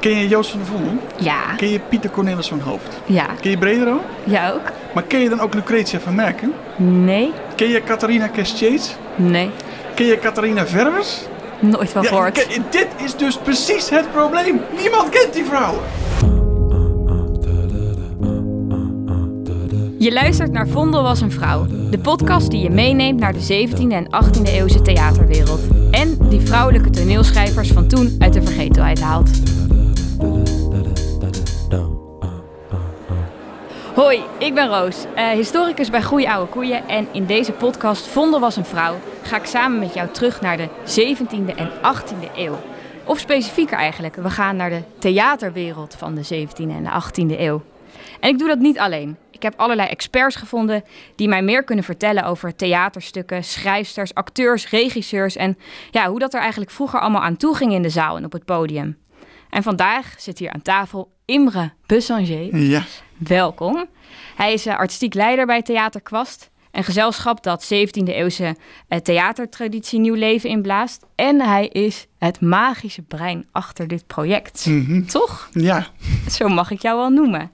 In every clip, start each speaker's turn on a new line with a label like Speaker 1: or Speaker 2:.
Speaker 1: Ken je Joost van der Vondel?
Speaker 2: Ja.
Speaker 1: Ken je Pieter Cornelis van Hoofd?
Speaker 2: Ja.
Speaker 1: Ken je Bredero?
Speaker 2: Ja ook?
Speaker 1: Maar ken je dan ook Lucretia van Merken?
Speaker 2: Nee.
Speaker 1: Ken je Catharina Kestjeets?
Speaker 2: Nee.
Speaker 1: Ken je Catharina Verwers?
Speaker 2: Nooit van
Speaker 1: Ja,
Speaker 2: gehoord.
Speaker 1: dit is dus precies het probleem. Niemand kent die vrouwen.
Speaker 2: Je luistert naar Vondel was een vrouw. De podcast die je meeneemt naar de 17e en 18e eeuwse theaterwereld. En die vrouwelijke toneelschrijvers van toen uit de vergetelheid haalt. Hoi, ik ben Roos, eh, historicus bij Goeie Oude Koeien. En in deze podcast Vondel was een vrouw ga ik samen met jou terug naar de 17e en 18e eeuw. Of specifieker eigenlijk, we gaan naar de theaterwereld van de 17e en de 18e eeuw. En ik doe dat niet alleen. Ik heb allerlei experts gevonden die mij meer kunnen vertellen over theaterstukken, schrijfsters, acteurs, regisseurs en ja, hoe dat er eigenlijk vroeger allemaal aan toe ging in de zaal en op het podium. En vandaag zit hier aan tafel Imre Bussanger.
Speaker 1: Ja.
Speaker 2: Welkom. Hij is eh, artistiek leider bij Theater Kwast. Een gezelschap dat 17e-eeuwse theatertraditie nieuw leven inblaast. En hij is het magische brein achter dit project.
Speaker 1: Mhm.
Speaker 2: Toch?
Speaker 1: Ja.
Speaker 2: Zo mag ik jou wel noemen.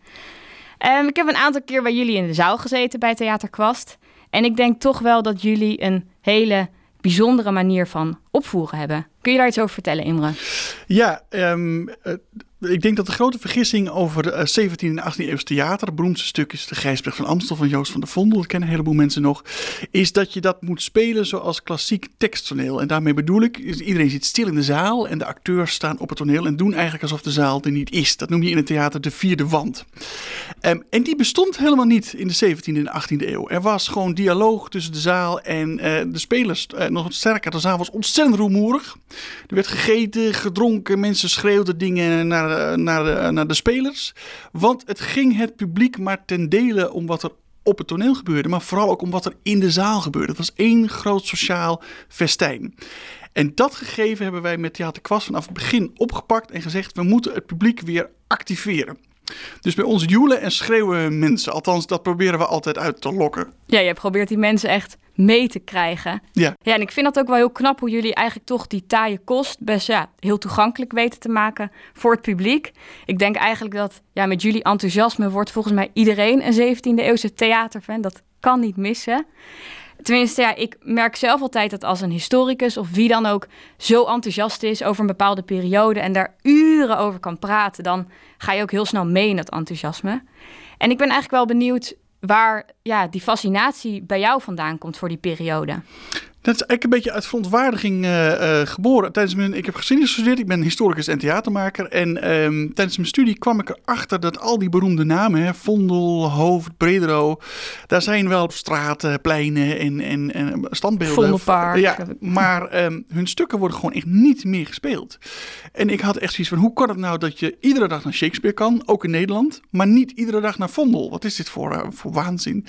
Speaker 2: Ehm, ik heb een aantal keer bij jullie in de zaal gezeten bij Theater Kwast. En ik denk toch wel dat jullie een hele bijzondere manier van opvoeren hebben. Kun je daar iets over vertellen, Imre?
Speaker 1: Ja, eh, ik denk dat de grote vergissing over de eh, 17e en 18e eeuws theater, het beroemdste stuk is de Gijsbrecht van Amstel van Joost van der Vondel, dat kennen een heleboel mensen nog, is dat je dat moet spelen zoals klassiek teksttoneel. En daarmee bedoel ik, iedereen zit stil in de zaal en de acteurs staan op het toneel en doen eigenlijk alsof de zaal er niet is. Dat noem je in het theater de vierde wand. Ehm, en die bestond helemaal niet in de 17e en 18e eeuw. Er was gewoon dialoog tussen de zaal en eh, de spelers. Eh, nog sterker, de zaal was ontzettend rumoerig. Er werd gegeten, gedronken, mensen schreeuwden dingen naar, eh, naar, de, naar de spelers. Want het ging het publiek maar ten dele om wat er op het toneel gebeurde, maar vooral ook om wat er in de zaal gebeurde. Het was één groot sociaal festijn. En dat gegeven hebben wij met Theater Kwast vanaf het begin opgepakt en gezegd: we moeten het publiek weer activeren. Dus bij ons joelen en schreeuwen mensen. Althans, dat proberen we altijd uit te lokken.
Speaker 2: Ja, je probeert die mensen echt mee te krijgen.
Speaker 1: Ja,
Speaker 2: Ja, en ik vind dat ook wel heel knap hoe jullie eigenlijk toch die taaie kost best ja, heel toegankelijk weten te maken voor het publiek. Ik denk eigenlijk dat ja, met jullie enthousiasme wordt volgens mij iedereen een 17e eeuwse theaterfan. Dat kan niet missen. Tenminste, ja, ik merk zelf altijd dat als een historicus of wie dan ook zo enthousiast is over een bepaalde periode en daar uren over kan praten, dan ga je ook heel snel mee in dat enthousiasme. En ik ben eigenlijk wel benieuwd waar ja, die fascinatie bij jou vandaan komt voor die periode.
Speaker 1: Dat is eigenlijk een beetje uit verontwaardiging eh, eh, geboren. Tijdens mijn, ik heb geschiedenis gestudeerd, ik ben historicus en theatermaker. En ehm, tijdens mijn studie kwam ik erachter dat al die beroemde namen, hè, Vondel, Hoofd, Bredero, daar zijn wel straten, pleinen en, en, en standbeelden.
Speaker 2: Vondelpark.
Speaker 1: Ja, maar ehm, hun stukken worden gewoon echt niet meer gespeeld. En ik had echt zoiets van, hoe kan het nou dat je iedere dag naar Shakespeare kan, ook in Nederland, maar niet iedere dag naar Vondel? Wat is dit voor, eh, voor waanzin?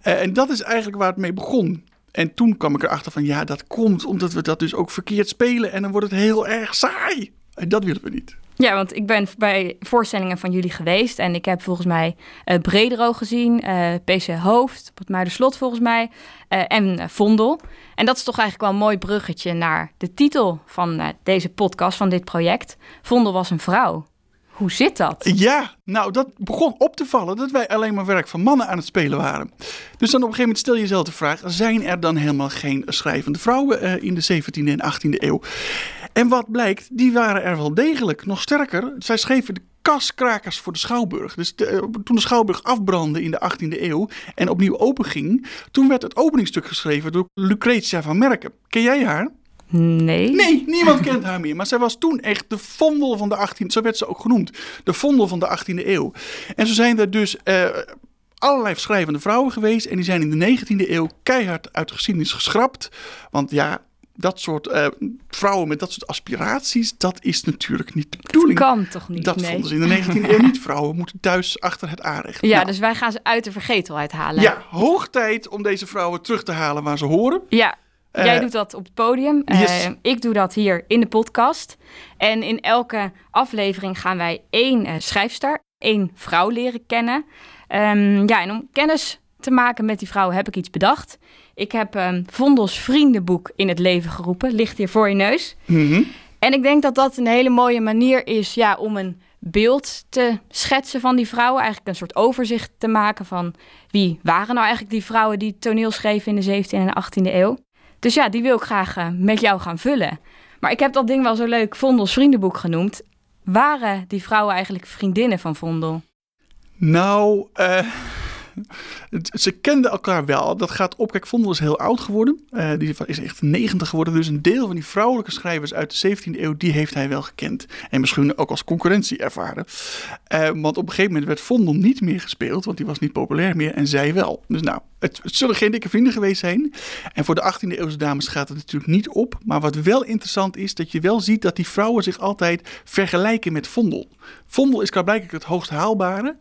Speaker 1: En dat is eigenlijk waar het mee begon. En toen kwam ik erachter van ja, dat komt omdat we dat dus ook verkeerd spelen en dan wordt het heel erg saai. En dat willen we niet.
Speaker 2: Ja, want ik ben bij voorstellingen van jullie geweest en ik heb volgens mij eh Bredero gezien, eh, PC Hoofd, op het Muiderslot volgens mij, eh, en Vondel. En dat is toch eigenlijk wel een mooi bruggetje naar de titel van deze podcast, van dit project. Vondel was een vrouw. Hoe zit dat?
Speaker 1: Ja, nou dat begon op te vallen dat wij alleen maar werk van mannen aan het spelen waren. Dus dan op een gegeven moment stel je jezelf de vraag, zijn er dan helemaal geen schrijvende vrouwen eh, in de 17e en 18e eeuw? En wat blijkt, die waren er wel degelijk. Nog sterker, zij schreven de kaskrakers voor de Schouwburg. Dus eh, toen de Schouwburg afbrandde in de 18e eeuw en opnieuw openging, toen werd het openingstuk geschreven door Lucretia van Merken. Ken jij haar?
Speaker 2: Nee.
Speaker 1: Nee, niemand kent haar meer. Maar zij was toen echt de vondel van de 18e, zo werd ze ook genoemd. De vondel van de 18e eeuw. En zo zijn er dus eh, allerlei schrijvende vrouwen geweest. En die zijn in de 19e eeuw keihard uit de geschiedenis geschrapt. Want ja, dat soort eh, vrouwen met dat soort aspiraties, dat is natuurlijk niet de
Speaker 2: Dat
Speaker 1: bedoeling.
Speaker 2: kan toch niet?
Speaker 1: Dat
Speaker 2: nee.
Speaker 1: vonden ze in de 19e eeuw niet. Vrouwen moeten thuis achter het aanrecht.
Speaker 2: Ja,
Speaker 1: Nou,
Speaker 2: dus wij gaan ze uit de vergetelheid halen.
Speaker 1: ja, hoog tijd om deze vrouwen terug te halen waar ze horen.
Speaker 2: Ja, jij doet dat op het podium.
Speaker 1: yes.
Speaker 2: Eh, ik doe dat hier in de podcast. En in elke aflevering gaan wij één eh, schrijfster, één vrouw leren kennen. Ehm, ja, en om kennis te maken met die vrouwen heb ik iets bedacht. Ik heb ehm, Vondels vriendenboek in het leven geroepen. Ligt hier voor je neus.
Speaker 1: Mhm.
Speaker 2: En ik denk dat dat een hele mooie manier is ja, om een beeld te schetsen van die vrouwen. Eigenlijk een soort overzicht te maken van wie waren nou eigenlijk die vrouwen die toneel schreven in de 17e en 18e eeuw. Dus ja, die wil ik graag eh, met jou gaan vullen. Maar ik heb dat ding wel zo leuk Vondels vriendenboek genoemd. Waren die vrouwen eigenlijk vriendinnen van Vondel?
Speaker 1: Nou, uh, ze kenden elkaar wel. Dat gaat op. Kijk, Vondel is heel oud geworden. Uh, die is echt 90 geworden. Dus een deel van die vrouwelijke schrijvers uit de 17e eeuw, die heeft hij wel gekend. En misschien ook als concurrentie ervaren. Uh, want op een gegeven moment werd Vondel niet meer gespeeld, want die was niet populair meer. En zij wel. Dus nou, het, het, zullen geen dikke vrienden geweest zijn. En voor de 18e eeuwse dames gaat het natuurlijk niet op. Maar wat wel interessant is, dat je wel ziet dat die vrouwen zich altijd vergelijken met Vondel. Vondel is blijkbaar het hoogst haalbare.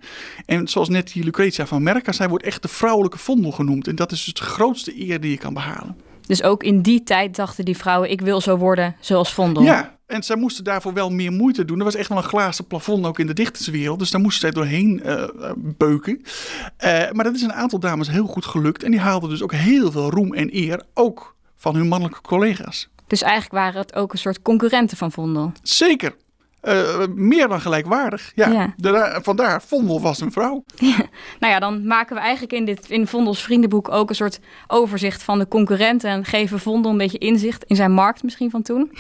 Speaker 1: En zoals net die Lucretia van Zei, wordt echt de vrouwelijke Vondel genoemd. En dat is dus de grootste eer die je kan behalen.
Speaker 2: Dus ook in die tijd dachten die vrouwen, ik wil zo worden zoals Vondel.
Speaker 1: Ja, en zij moesten daarvoor wel meer moeite doen. Er was echt wel een glazen plafond ook in de dichterswereld. Dus daar moesten zij doorheen uh, beuken. Uh, maar dat is een aantal dames heel goed gelukt. En die haalden dus ook heel veel roem en eer. Ook van hun mannelijke collega's.
Speaker 2: Dus eigenlijk waren het ook een soort concurrenten van Vondel.
Speaker 1: Zeker. Uh, meer dan gelijkwaardig. Ja, ja. De, vandaar, Vondel was een vrouw.
Speaker 2: Ja. Nou ja, dan maken we eigenlijk in, dit, in Vondels vriendenboek ook een soort overzicht van de concurrenten. En geven Vondel een beetje inzicht in zijn markt misschien van toen.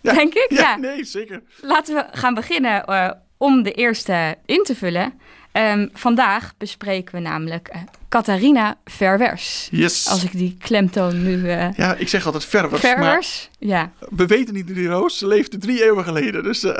Speaker 1: ja.
Speaker 2: Denk ik?
Speaker 1: Ja, nee, zeker.
Speaker 2: Laten we gaan beginnen uh, om de eerste in te vullen. Um, vandaag bespreken we namelijk uh, Catharina Verwers.
Speaker 1: Yes.
Speaker 2: Als ik die klemtoon nu... Uh,
Speaker 1: ja, ik zeg altijd Verwers.
Speaker 2: Verwers, ja.
Speaker 1: We weten niet die Roos. Ze leefde drie eeuwen geleden, dus... Uh.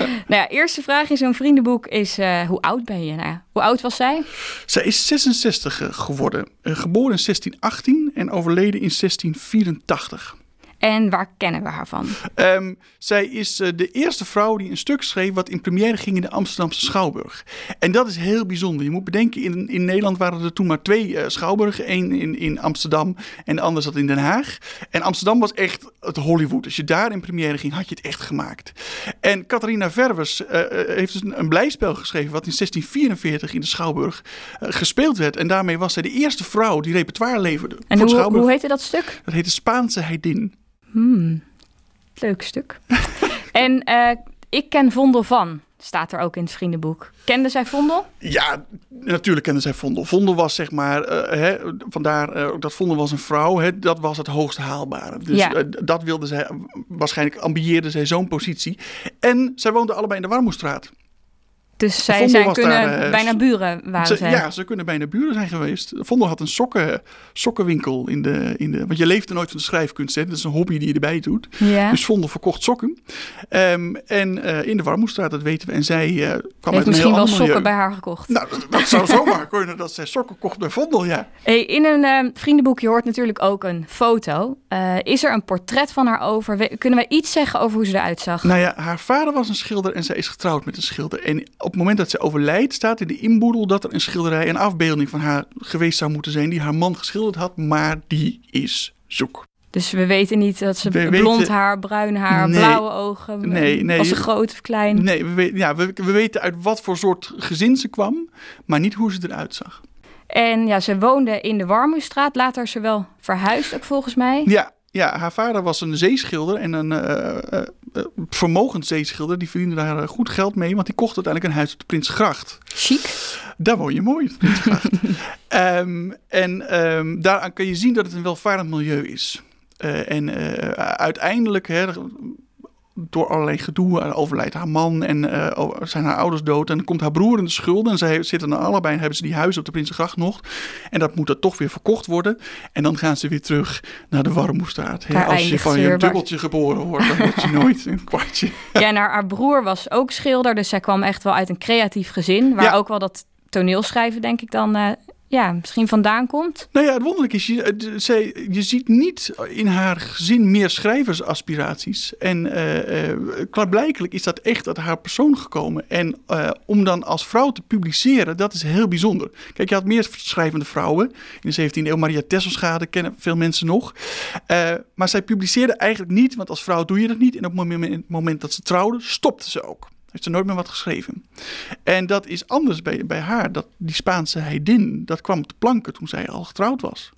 Speaker 2: nou ja, eerste vraag in zo'n vriendenboek is... hoe oud ben je? Nou, hoe oud was zij?
Speaker 1: Zij is 66 geworden. geboren in 1618 en overleden in 1684.
Speaker 2: En waar kennen we haar van?
Speaker 1: Um, zij is uh, de eerste vrouw die een stuk schreef wat in première ging in de Amsterdamse Schouwburg. En dat is heel bijzonder. Je moet bedenken, in, in Nederland waren er toen maar twee uh, Schouwburgen. Eén in, in Amsterdam en de andere zat in Den Haag. En Amsterdam was echt het Hollywood. Als je daar in première ging, had je het echt gemaakt. En Catharina Verwers uh, heeft dus een, een, blijspel geschreven wat in 1644 in de Schouwburg gespeeld werd. En daarmee was zij de eerste vrouw die repertoire leverde.
Speaker 2: En hoe, hoe heette dat stuk?
Speaker 1: Dat heette Spaanse Heidin.
Speaker 2: Hmm, leuk stuk. en uh, ik ken Vondel van, staat er ook in het vriendenboek. Kende zij Vondel?
Speaker 1: Ja, natuurlijk kende zij Vondel. Vondel was zeg maar, uh, hè, vandaar uh, dat Vondel was een vrouw, hè, dat was het hoogst haalbare. Dus ja. dat wilde zij, waarschijnlijk ambieerde zij zo'n positie. En zij woonden allebei in de Warmoestraat.
Speaker 2: Dus zij zijn kunnen daar, uh, bijna buren waren
Speaker 1: ze,
Speaker 2: zij.
Speaker 1: Ja, ze kunnen bijna buren zijn geweest. Vondel had een sokken, sokkenwinkel in de, in de... Want je leeft er nooit van de schrijfkunst, hè? Dat is een hobby die je erbij doet.
Speaker 2: Ja.
Speaker 1: Dus Vondel verkocht sokken. Um, en uh, in de Warmoestraat, dat weten we. En zij uh, kwam
Speaker 2: Heeft
Speaker 1: uit
Speaker 2: misschien
Speaker 1: een heel
Speaker 2: wel sokken
Speaker 1: milieu.
Speaker 2: bij haar gekocht.
Speaker 1: Nou, dat, dat zou zomaar kunnen dat zij sokken kocht bij Vondel, ja.
Speaker 2: Hey, in een uh, vriendenboekje hoort natuurlijk ook een foto. is er een portret van haar over? We, kunnen we iets zeggen over hoe ze eruit zag?
Speaker 1: Nou ja, haar vader was een schilder en zij is getrouwd met een schilder. En het moment dat ze overlijdt staat in de inboedel dat er een schilderij, een afbeelding van haar geweest zou moeten zijn die haar man geschilderd had, maar die is zoek.
Speaker 2: Dus we weten niet dat ze we blond weten... haar, bruin haar,
Speaker 1: nee,
Speaker 2: blauwe ogen.
Speaker 1: Nee, nee.
Speaker 2: Was ze groot of klein?
Speaker 1: Nee, we weten, ja, we, we weten uit wat voor soort gezin ze kwam, maar niet hoe ze eruit zag.
Speaker 2: En ja, ze woonde in de Warmoestraat. Later is ze wel verhuisd ook volgens mij.
Speaker 1: Ja, ja, haar vader was een zeeschilder en een uh, uh, uh, vermogend zeeschilder. Die verdiende daar goed geld mee, want die kocht uiteindelijk een huis op de Prinsgracht.
Speaker 2: Chic.
Speaker 1: Daar woon je mooi, op de Prinsgracht. um, en um, daaraan kun je zien dat het een welvarend milieu is. en uiteindelijk... Hè, door allerlei gedoe overlijdt haar man en uh, zijn haar ouders dood. En dan komt haar broer in de schulden. En zij zitten dan allebei en hebben ze die huis op de Prinsengracht nog. En dat moet dan toch weer verkocht worden. En dan gaan ze weer terug naar de Warmoestraat. Ja, als je van je dubbeltje geboren wordt, dan word je nooit een kwartje.
Speaker 2: Ja, en haar, haar, broer was ook schilder. Dus zij kwam echt wel uit een creatief gezin. Waar ja. ook wel dat toneelschrijven, denk ik dan... Uh, ja, misschien vandaan komt?
Speaker 1: Nou ja, het wonderlijke is, je, zij, je ziet niet in haar gezin meer schrijversaspiraties. En uh, klaarblijkelijk is dat echt uit haar persoon gekomen. En uh, om dan als vrouw te publiceren, dat is heel bijzonder. Kijk, je had meer schrijvende vrouwen. In de 17e eeuw, Maria Tesselschade kennen veel mensen nog. maar zij publiceerde eigenlijk niet, want als vrouw doe je dat niet. En op het moment, het moment dat ze trouwde, stopte ze ook heeft ze nooit meer wat geschreven. En dat is anders bij, bij haar. Dat, die Spaanse heidin, dat kwam op de planken toen zij al getrouwd was.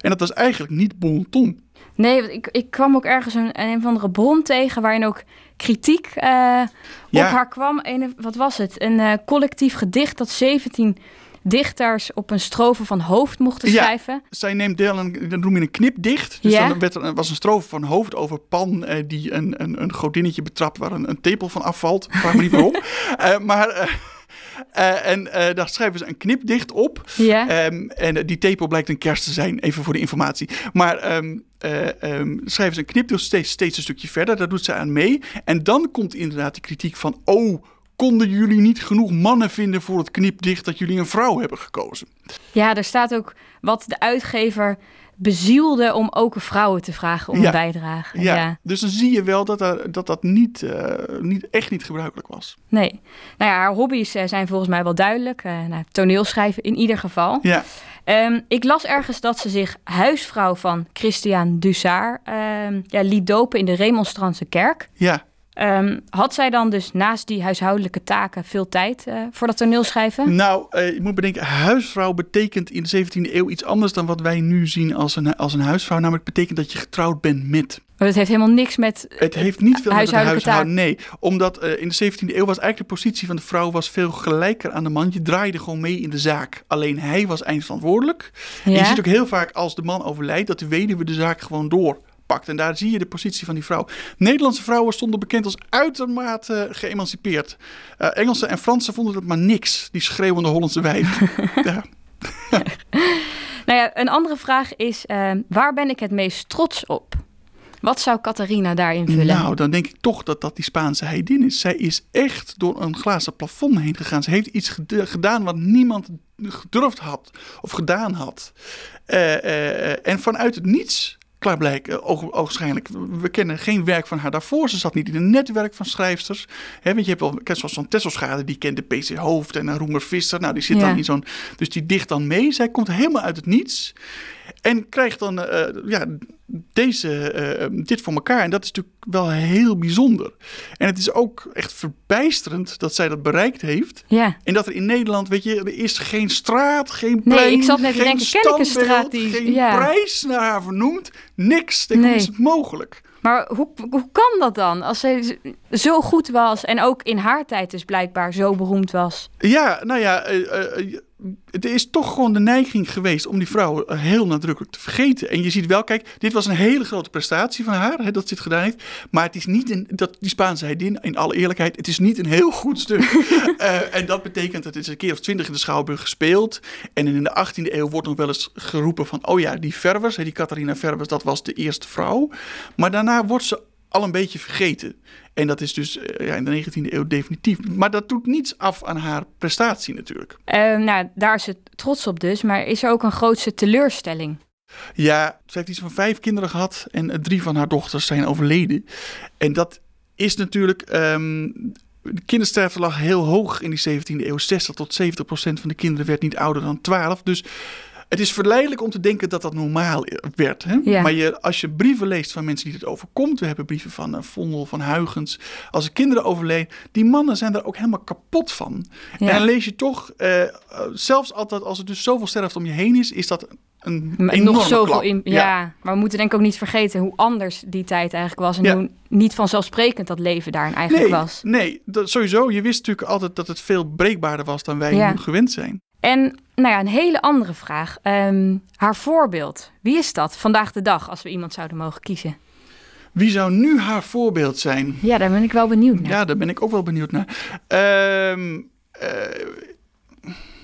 Speaker 1: En dat was eigenlijk niet bon ton.
Speaker 2: Nee, want ik, ik kwam ook ergens een, een of andere bron tegen waarin ook kritiek eh, op
Speaker 1: Ja.
Speaker 2: haar kwam. Een, wat was het? Een eh, collectief gedicht dat 17 dichters op een strofe van hoofd mochten
Speaker 1: Ja.
Speaker 2: schrijven.
Speaker 1: Zij neemt deel aan, dan noem je een knipdicht. Dus
Speaker 2: Ja.
Speaker 1: dan werd er, was een strofe van hoofd over pan eh, die een, een, een godinnetje betrapt waar een, een tepel van afvalt. Vraag me niet waarom. Eh, maar, eh, en daar schrijven ze een knipdicht op.
Speaker 2: Ja.
Speaker 1: Ehm, en die tepel blijkt een kerst te zijn, even voor de informatie. Maar ehm, schrijven ze een knipdicht steeds, steeds een stukje verder. Daar doet ze aan mee. En dan komt inderdaad die kritiek van... Oh, konden jullie niet genoeg mannen vinden voor het knipdicht... dat jullie een vrouw hebben gekozen?
Speaker 2: ja, er staat ook wat de uitgever bezielde om ook vrouwen te vragen om
Speaker 1: Ja.
Speaker 2: een bijdrage.
Speaker 1: Ja,
Speaker 2: ja.
Speaker 1: dus dan zie je wel dat dat, dat, dat niet, eh, niet, echt niet gebruikelijk was.
Speaker 2: Nee. Nou ja, haar hobby's eh, zijn volgens mij wel duidelijk. Eh nou, toneelschrijven in ieder geval.
Speaker 1: Ja,
Speaker 2: Ehm, ik las ergens dat ze zich huisvrouw van Christian Dussard ehm, ja, liet dopen in de Remonstrantse kerk.
Speaker 1: ja.
Speaker 2: Ehm, had zij dan dus naast die huishoudelijke taken veel tijd eh, voor dat toneelschrijven?
Speaker 1: Nou, eh, je moet bedenken, huisvrouw betekent in de 17e eeuw iets anders dan wat wij nu zien als een, als een huisvrouw. Namelijk betekent dat je getrouwd bent met.
Speaker 2: Maar dat heeft helemaal niks met...
Speaker 1: Het heeft niet veel met het
Speaker 2: Huishoudelijke
Speaker 1: huishouden. Nee, omdat eh, in de 17e eeuw was eigenlijk de positie van de vrouw was veel gelijker aan de man. Je draaide gewoon mee in de zaak. Alleen hij was eindverantwoordelijk. En je ziet ook heel vaak als de man overlijdt dat de weduwe de zaak gewoon doorpakt. En daar zie je de positie van die vrouw. Nederlandse vrouwen stonden bekend als uitermate geëmancipeerd. Eh Engelsen en Fransen vonden dat maar niks. Die schreeuwende Hollandse wijf. ja.
Speaker 2: Nou ja, een andere vraag is, ehm, waar ben ik het meest trots op? Wat zou Catharina daar invullen?
Speaker 1: Nou, dan denk ik toch dat dat die Spaanse heidin is. Zij is echt door een glazen plafond heen gegaan. Ze heeft iets ged- gedaan wat niemand gedurfd had of gedaan had. Eh, eh, eh, en vanuit het niets, klaarblijkelijk, uh, ogenschijnlijk, we kennen geen werk van haar daarvoor. Ze zat niet in een netwerk van schrijfsters. Hè, want je hebt wel, zoals zo'n Tesselschade, die kende PC Hoofd en een Roemer Visser. Nou, die zit
Speaker 2: Ja.
Speaker 1: dan in zo'n, dus die dicht dan mee. Zij komt helemaal uit het niets. En krijgt dan eh, ja, deze, eh, dit voor elkaar. En dat is natuurlijk wel heel bijzonder. En het is ook echt verbijsterend dat zij dat bereikt heeft.
Speaker 2: Ja.
Speaker 1: En dat er in Nederland, weet je, er is geen straat, geen
Speaker 2: Nee,
Speaker 1: plein,
Speaker 2: ik zat net te
Speaker 1: geen
Speaker 2: denken, ken ik een straat
Speaker 1: standbeeld,
Speaker 2: die-
Speaker 1: geen
Speaker 2: ja.
Speaker 1: prijs naar haar vernoemd. Niks. Denk,
Speaker 2: Nee.
Speaker 1: Is het mogelijk?
Speaker 2: Maar hoe, hoe kan dat dan? Als zij zo goed was en ook in haar tijd dus blijkbaar zo beroemd was.
Speaker 1: Ja, nou ja, eh, eh, er is toch gewoon de neiging geweest om die vrouw eh, heel nadrukkelijk te vergeten. En je ziet wel, kijk, dit was een hele grote prestatie van haar, hè, dat ze dit gedaan heeft. Maar het is niet een, dat, die Spaanse heidin, in alle eerlijkheid, het is niet een heel goed stuk. Eh, en dat betekent dat het is een keer of twintig in de Schouwburg gespeeld. En in de 18e eeuw wordt nog wel eens geroepen van, oh ja, die Ververs, hè, die Catharina Ververs, dat was de eerste vrouw. Maar daarna wordt ze al een beetje vergeten. En dat is dus eh, ja, in de 19e eeuw definitief. Maar dat doet niets af aan haar prestatie natuurlijk.
Speaker 2: Eh, nou, daar is ze trots op dus. Maar is er ook een grootste teleurstelling?
Speaker 1: Ja, ze heeft iets van vijf kinderen gehad en eh, drie van haar dochters zijn overleden. En dat is natuurlijk. ehm, de kindersterfte lag heel hoog in die 17e eeuw. 60 tot 70 procent van de kinderen werd niet ouder dan 12. Dus het is verleidelijk om te denken dat dat normaal werd. Hè?
Speaker 2: Ja.
Speaker 1: Maar je, als je brieven leest van mensen die het overkomt. We hebben brieven van uh, Vondel, van Huygens. Als er kinderen overleden. Die mannen zijn daar ook helemaal kapot van.
Speaker 2: Ja.
Speaker 1: En dan lees je toch. uh, zelfs altijd als er dus zoveel sterft om je heen is. Is dat een
Speaker 2: Maar
Speaker 1: enorme
Speaker 2: nog zoveel
Speaker 1: klap.
Speaker 2: in. Ja. maar we moeten denk ik ook niet vergeten hoe anders die tijd eigenlijk was. En hoe niet vanzelfsprekend dat leven daarin eigenlijk
Speaker 1: nee,
Speaker 2: was.
Speaker 1: Nee, dat, sowieso. Je wist natuurlijk altijd dat het veel breekbaarder was dan wij nu gewend zijn.
Speaker 2: En nou ja, een hele andere vraag. Ehm, haar voorbeeld. Wie is dat vandaag de dag als we iemand zouden mogen kiezen?
Speaker 1: Wie zou nu haar voorbeeld zijn?
Speaker 2: Ja, daar ben ik wel benieuwd naar.
Speaker 1: Ja, daar ben ik ook wel benieuwd naar. Ehm, eh,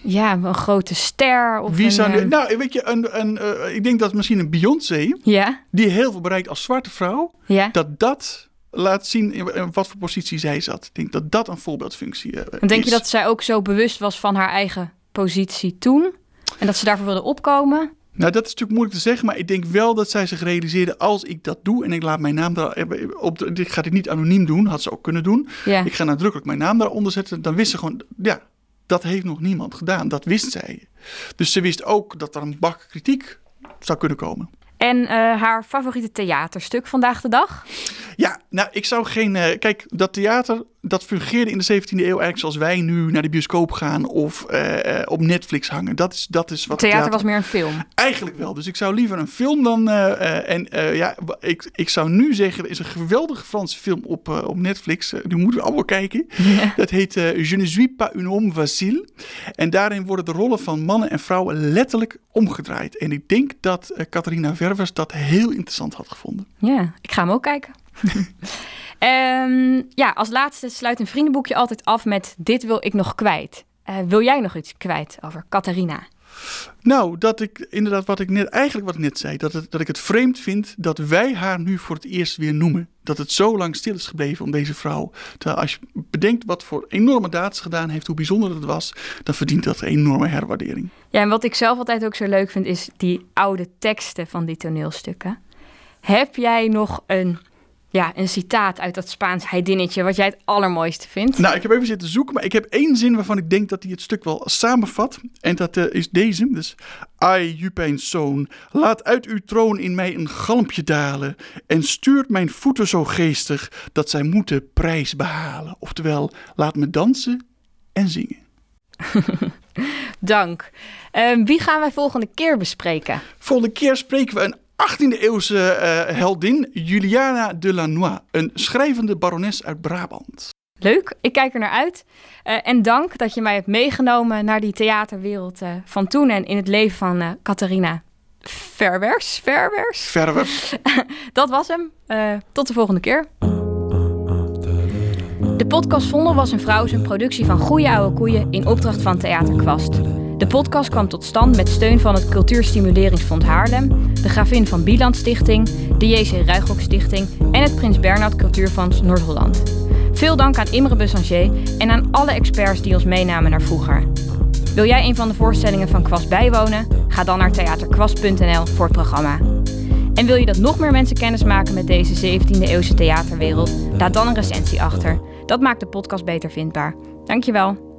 Speaker 2: Ja, een grote ster. Of
Speaker 1: wie
Speaker 2: een,
Speaker 1: zou nu,
Speaker 2: ehm,
Speaker 1: nou, weet je, een, een, eh, ik denk dat misschien een Beyoncé,
Speaker 2: Ja,
Speaker 1: die heel veel bereikt als zwarte vrouw,
Speaker 2: ja.
Speaker 1: dat dat laat zien in, in wat voor positie zij zat. Ik denk dat dat een voorbeeldfunctie eh,
Speaker 2: Dan denk
Speaker 1: is.
Speaker 2: je dat zij ook zo bewust was van haar eigen positie toen? En dat ze daarvoor wilde opkomen?
Speaker 1: Nou, dat is natuurlijk moeilijk te zeggen, maar ik denk wel dat zij zich realiseerde: als ik dat doe en ik laat mijn naam daar op, de, ik ga dit niet anoniem doen, had ze ook kunnen doen.
Speaker 2: Ja.
Speaker 1: Ik ga nadrukkelijk mijn naam daaronder zetten. Dan wist ze gewoon, ja, dat heeft nog niemand gedaan. Dat wist zij. Dus ze wist ook dat er een bak kritiek zou kunnen komen.
Speaker 2: En eh, haar favoriete theaterstuk vandaag de dag?
Speaker 1: Ja, nou, ik zou geen. Uh, kijk, dat theater dat fungeerde in de 17e eeuw eigenlijk zoals wij nu naar de bioscoop gaan of uh, op Netflix hangen. Dat is, dat is wat.
Speaker 2: Theater, theater was meer een film.
Speaker 1: Eigenlijk wel. Dus ik zou liever een film dan. En ja, ik, ik zou nu zeggen: er is een geweldige Franse film op, op Netflix. die moeten we allemaal kijken. Ja. Dat heet Je ne suis pas un homme facile. En daarin worden de rollen van mannen en vrouwen letterlijk omgedraaid. En ik denk dat Catharina Dat heel interessant had gevonden.
Speaker 2: Ja, ik ga hem ook kijken. um, ja, als laatste sluit een vriendenboekje altijd af met dit wil ik nog kwijt. Uh, wil jij nog iets kwijt over Catharina?
Speaker 1: Nou, dat ik inderdaad wat ik net, eigenlijk wat ik net zei, dat, het, dat ik het vreemd vind dat wij haar nu voor het eerst weer noemen. Dat het zo lang stil is gebleven om deze vrouw. Terwijl als je bedenkt wat voor enorme daad ze gedaan heeft, hoe bijzonder het was, dan verdient dat een enorme herwaardering.
Speaker 2: Ja, en wat ik zelf altijd ook zo leuk vind, is die oude teksten van die toneelstukken. Heb jij nog een ja, een citaat uit dat Spaans heidinnetje wat jij het allermooiste vindt?
Speaker 1: Nou, ik heb even zitten zoeken, maar ik heb één zin waarvan ik denk dat hij het stuk wel samenvat. En dat uh, is deze. Dus, Ai, Jupijns zoon, laat uit uw troon in mij een galmpje dalen en stuurt mijn voeten zo geestig dat zij moeten prijs behalen. Oftewel, laat me dansen en zingen.
Speaker 2: Dank. Uh, wie gaan wij volgende keer bespreken?
Speaker 1: Volgende keer spreken we een 18e-eeuwse uh, eh, heldin Juliana de Lannoy, een schrijvende barones uit Brabant.
Speaker 2: Leuk, ik kijk er naar uit. Uh, en dank dat je mij hebt meegenomen naar die theaterwereld uh, van toen en in het leven van Catharina Verwers. Verwers?
Speaker 1: Verwers.
Speaker 2: dat was hem. tot de volgende keer. De podcast Vondel was een vrouw een productie van Goeie Oude Koeien in opdracht van Theater Kwast. De podcast kwam tot stand met steun van het Cultuurstimuleringsfonds Haarlem, de Gravin van Bieland Stichting, de JC Ruigrok Stichting en het Prins Bernhard Cultuurfonds Noord-Holland. Veel dank aan Imre Bussanger en aan alle experts die ons meenamen naar vroeger. Wil jij een van de voorstellingen van Kwast bijwonen? Ga dan naar theaterkwast.nl voor het programma. En wil je dat nog meer mensen kennis maken met deze 17e eeuwse theaterwereld? Laat dan een recensie achter. Dat maakt de podcast beter vindbaar. Dankjewel.